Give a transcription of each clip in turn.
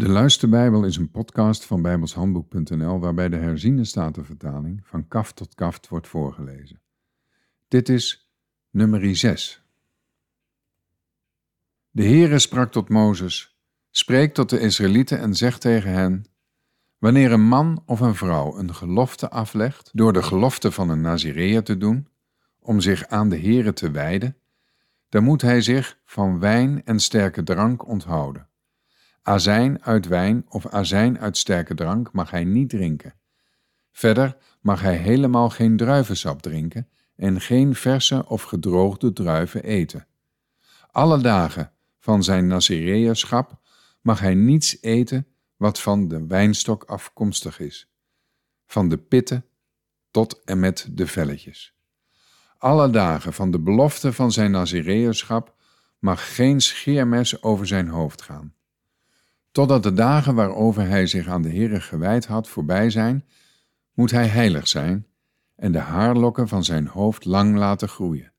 De Luisterbijbel is een podcast van bijbelshandboek.nl waarbij de herziene statenvertaling van kaft tot kaft wordt voorgelezen. Dit is nummer 6. De Heere sprak tot Mozes, spreek tot de Israëlieten en zeg tegen hen, wanneer een man of een vrouw een gelofte aflegt door de gelofte van een Nazireër te doen, om zich aan de Heere te wijden, dan moet hij zich van wijn en sterke drank onthouden. Azijn uit wijn of azijn uit sterke drank mag hij niet drinken. Verder mag hij helemaal geen druivensap drinken en geen verse of gedroogde druiven eten. Alle dagen van zijn Nazireërschap mag hij niets eten wat van de wijnstok afkomstig is, van de pitten tot en met de velletjes. Alle dagen van de belofte van zijn Nazireërschap mag geen scheermes over zijn hoofd gaan Totdat de dagen waarover hij zich aan de Heere gewijd had voorbij zijn, moet hij heilig zijn en de haarlokken van zijn hoofd lang laten groeien.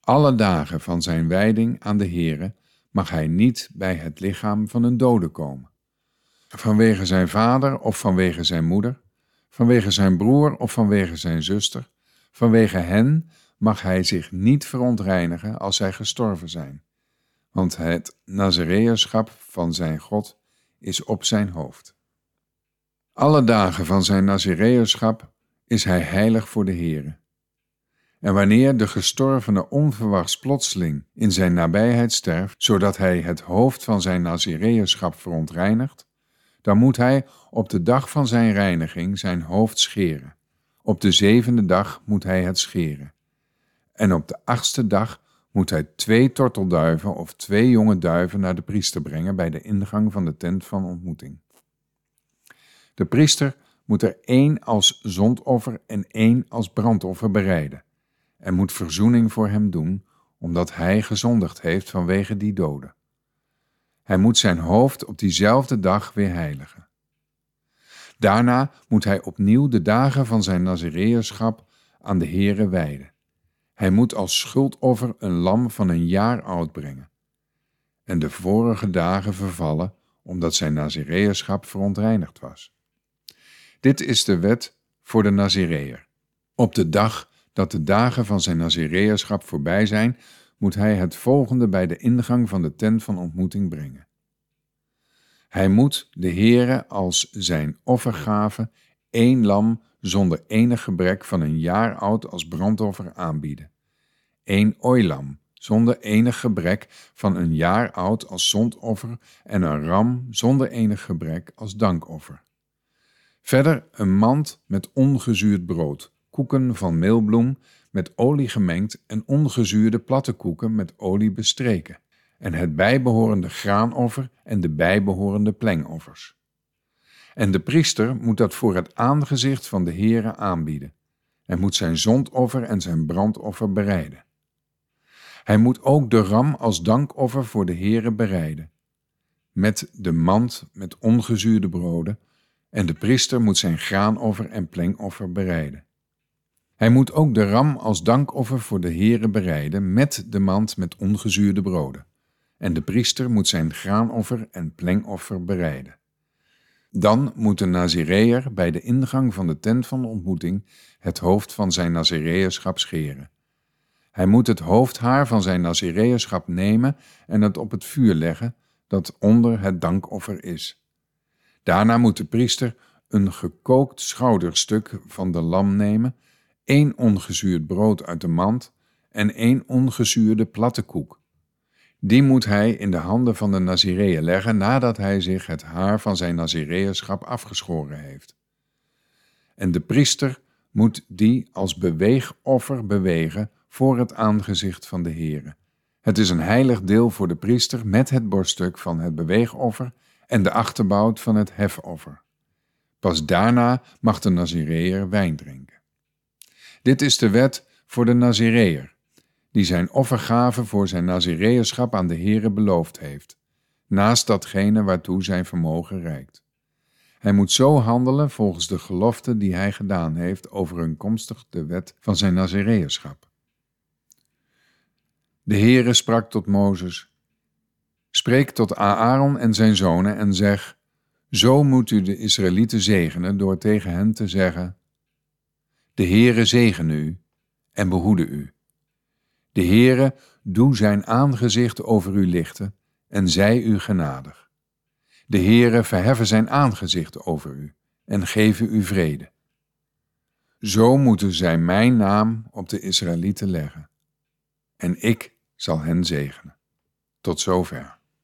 Alle dagen van zijn wijding aan de Heere mag hij niet bij het lichaam van een dode komen. Vanwege zijn vader of vanwege zijn moeder, vanwege zijn broer of vanwege zijn zuster, vanwege hen mag hij zich niet verontreinigen als zij gestorven zijn want het Nazareërschap van zijn God is op zijn hoofd. Alle dagen van zijn Nazareërschap is hij heilig voor de Heere. En wanneer de gestorvene onverwachts plotseling in zijn nabijheid sterft, zodat hij het hoofd van zijn Nazireërschap verontreinigt, dan moet hij op de dag van zijn reiniging zijn hoofd scheren. Op de zevende dag moet hij het scheren. En op de achtste dag moet hij twee tortelduiven of twee jonge duiven naar de priester brengen bij de ingang van de tent van ontmoeting. De priester moet er één als zondoffer en één als brandoffer bereiden en moet verzoening voor hem doen, omdat hij gezondigd heeft vanwege die doden. Hij moet zijn hoofd op diezelfde dag weer heiligen. Daarna moet hij opnieuw de dagen van zijn Nazireërschap aan de Heere wijden. Hij moet als schuldoffer een lam van een jaar oud brengen. En de vorige dagen vervallen, omdat zijn Nazireërschap verontreinigd was. Dit is de wet voor de Nazireër. Op de dag dat de dagen van zijn Nazireërschap voorbij zijn, moet hij het volgende bij de ingang van de tent van ontmoeting brengen. Hij moet de Heere als zijn offergave één lam zonder enig gebrek van een jaar oud als brandoffer aanbieden. Eén ooilam zonder enig gebrek van een jaar oud als zondoffer en een ram zonder enig gebrek als dankoffer. Verder een mand met ongezuurd brood, koeken van meelbloem met olie gemengd en ongezuurde platte koeken met olie bestreken, en het bijbehorende graanoffer en de bijbehorende plengoffers. En de priester moet dat voor het aangezicht van de Heere aanbieden, en moet zijn zondoffer en zijn brandoffer bereiden. Hij moet ook de ram als dankoffer voor de Heere bereiden, met de mand met ongezuurde broden, en de priester moet zijn graanoffer en plengoffer bereiden. Hij moet ook de ram als dankoffer voor de Heere bereiden, met de mand met ongezuurde broden, en de priester moet zijn graanoffer en plengoffer bereiden. Dan moet de Nazireër bij de ingang van de tent van ontmoeting het hoofd van zijn Nazireërschap scheren. Hij moet het hoofdhaar van zijn Nazireërschap nemen en het op het vuur leggen dat onder het dankoffer is. Daarna moet de priester een gekookt schouderstuk van de lam nemen, één ongezuurd brood uit de mand en één ongezuurde platte koek. Die moet hij in de handen van de Nazireër leggen nadat hij zich het haar van zijn Nazireërschap afgeschoren heeft. En de priester moet die als beweegoffer bewegen voor het aangezicht van de Heere. Het is een heilig deel voor de priester met het borststuk van het beweegoffer en de achterbout van het hefoffer. Pas daarna mag de Nazireër wijn drinken. Dit is de wet voor de Nazireër, die zijn offergave voor zijn Nazireërschap aan de Heere beloofd heeft, naast datgene waartoe zijn vermogen reikt. Hij moet zo handelen volgens de gelofte die hij gedaan heeft overeenkomstig de wet van zijn Nazireërschap. De Heere sprak tot Mozes, Spreek tot Aaron en zijn zonen en zeg: Zo moet u de Israëlieten zegenen door tegen hen te zeggen: De Heere zegene u en behoede u. De Heere doe zijn aangezicht over u lichten en zij u genadig. De Heere verheffe zijn aangezicht over u en geven u vrede. Zo moeten zij mijn naam op de Israëlieten leggen. En ik zal hen zegenen. Tot zover.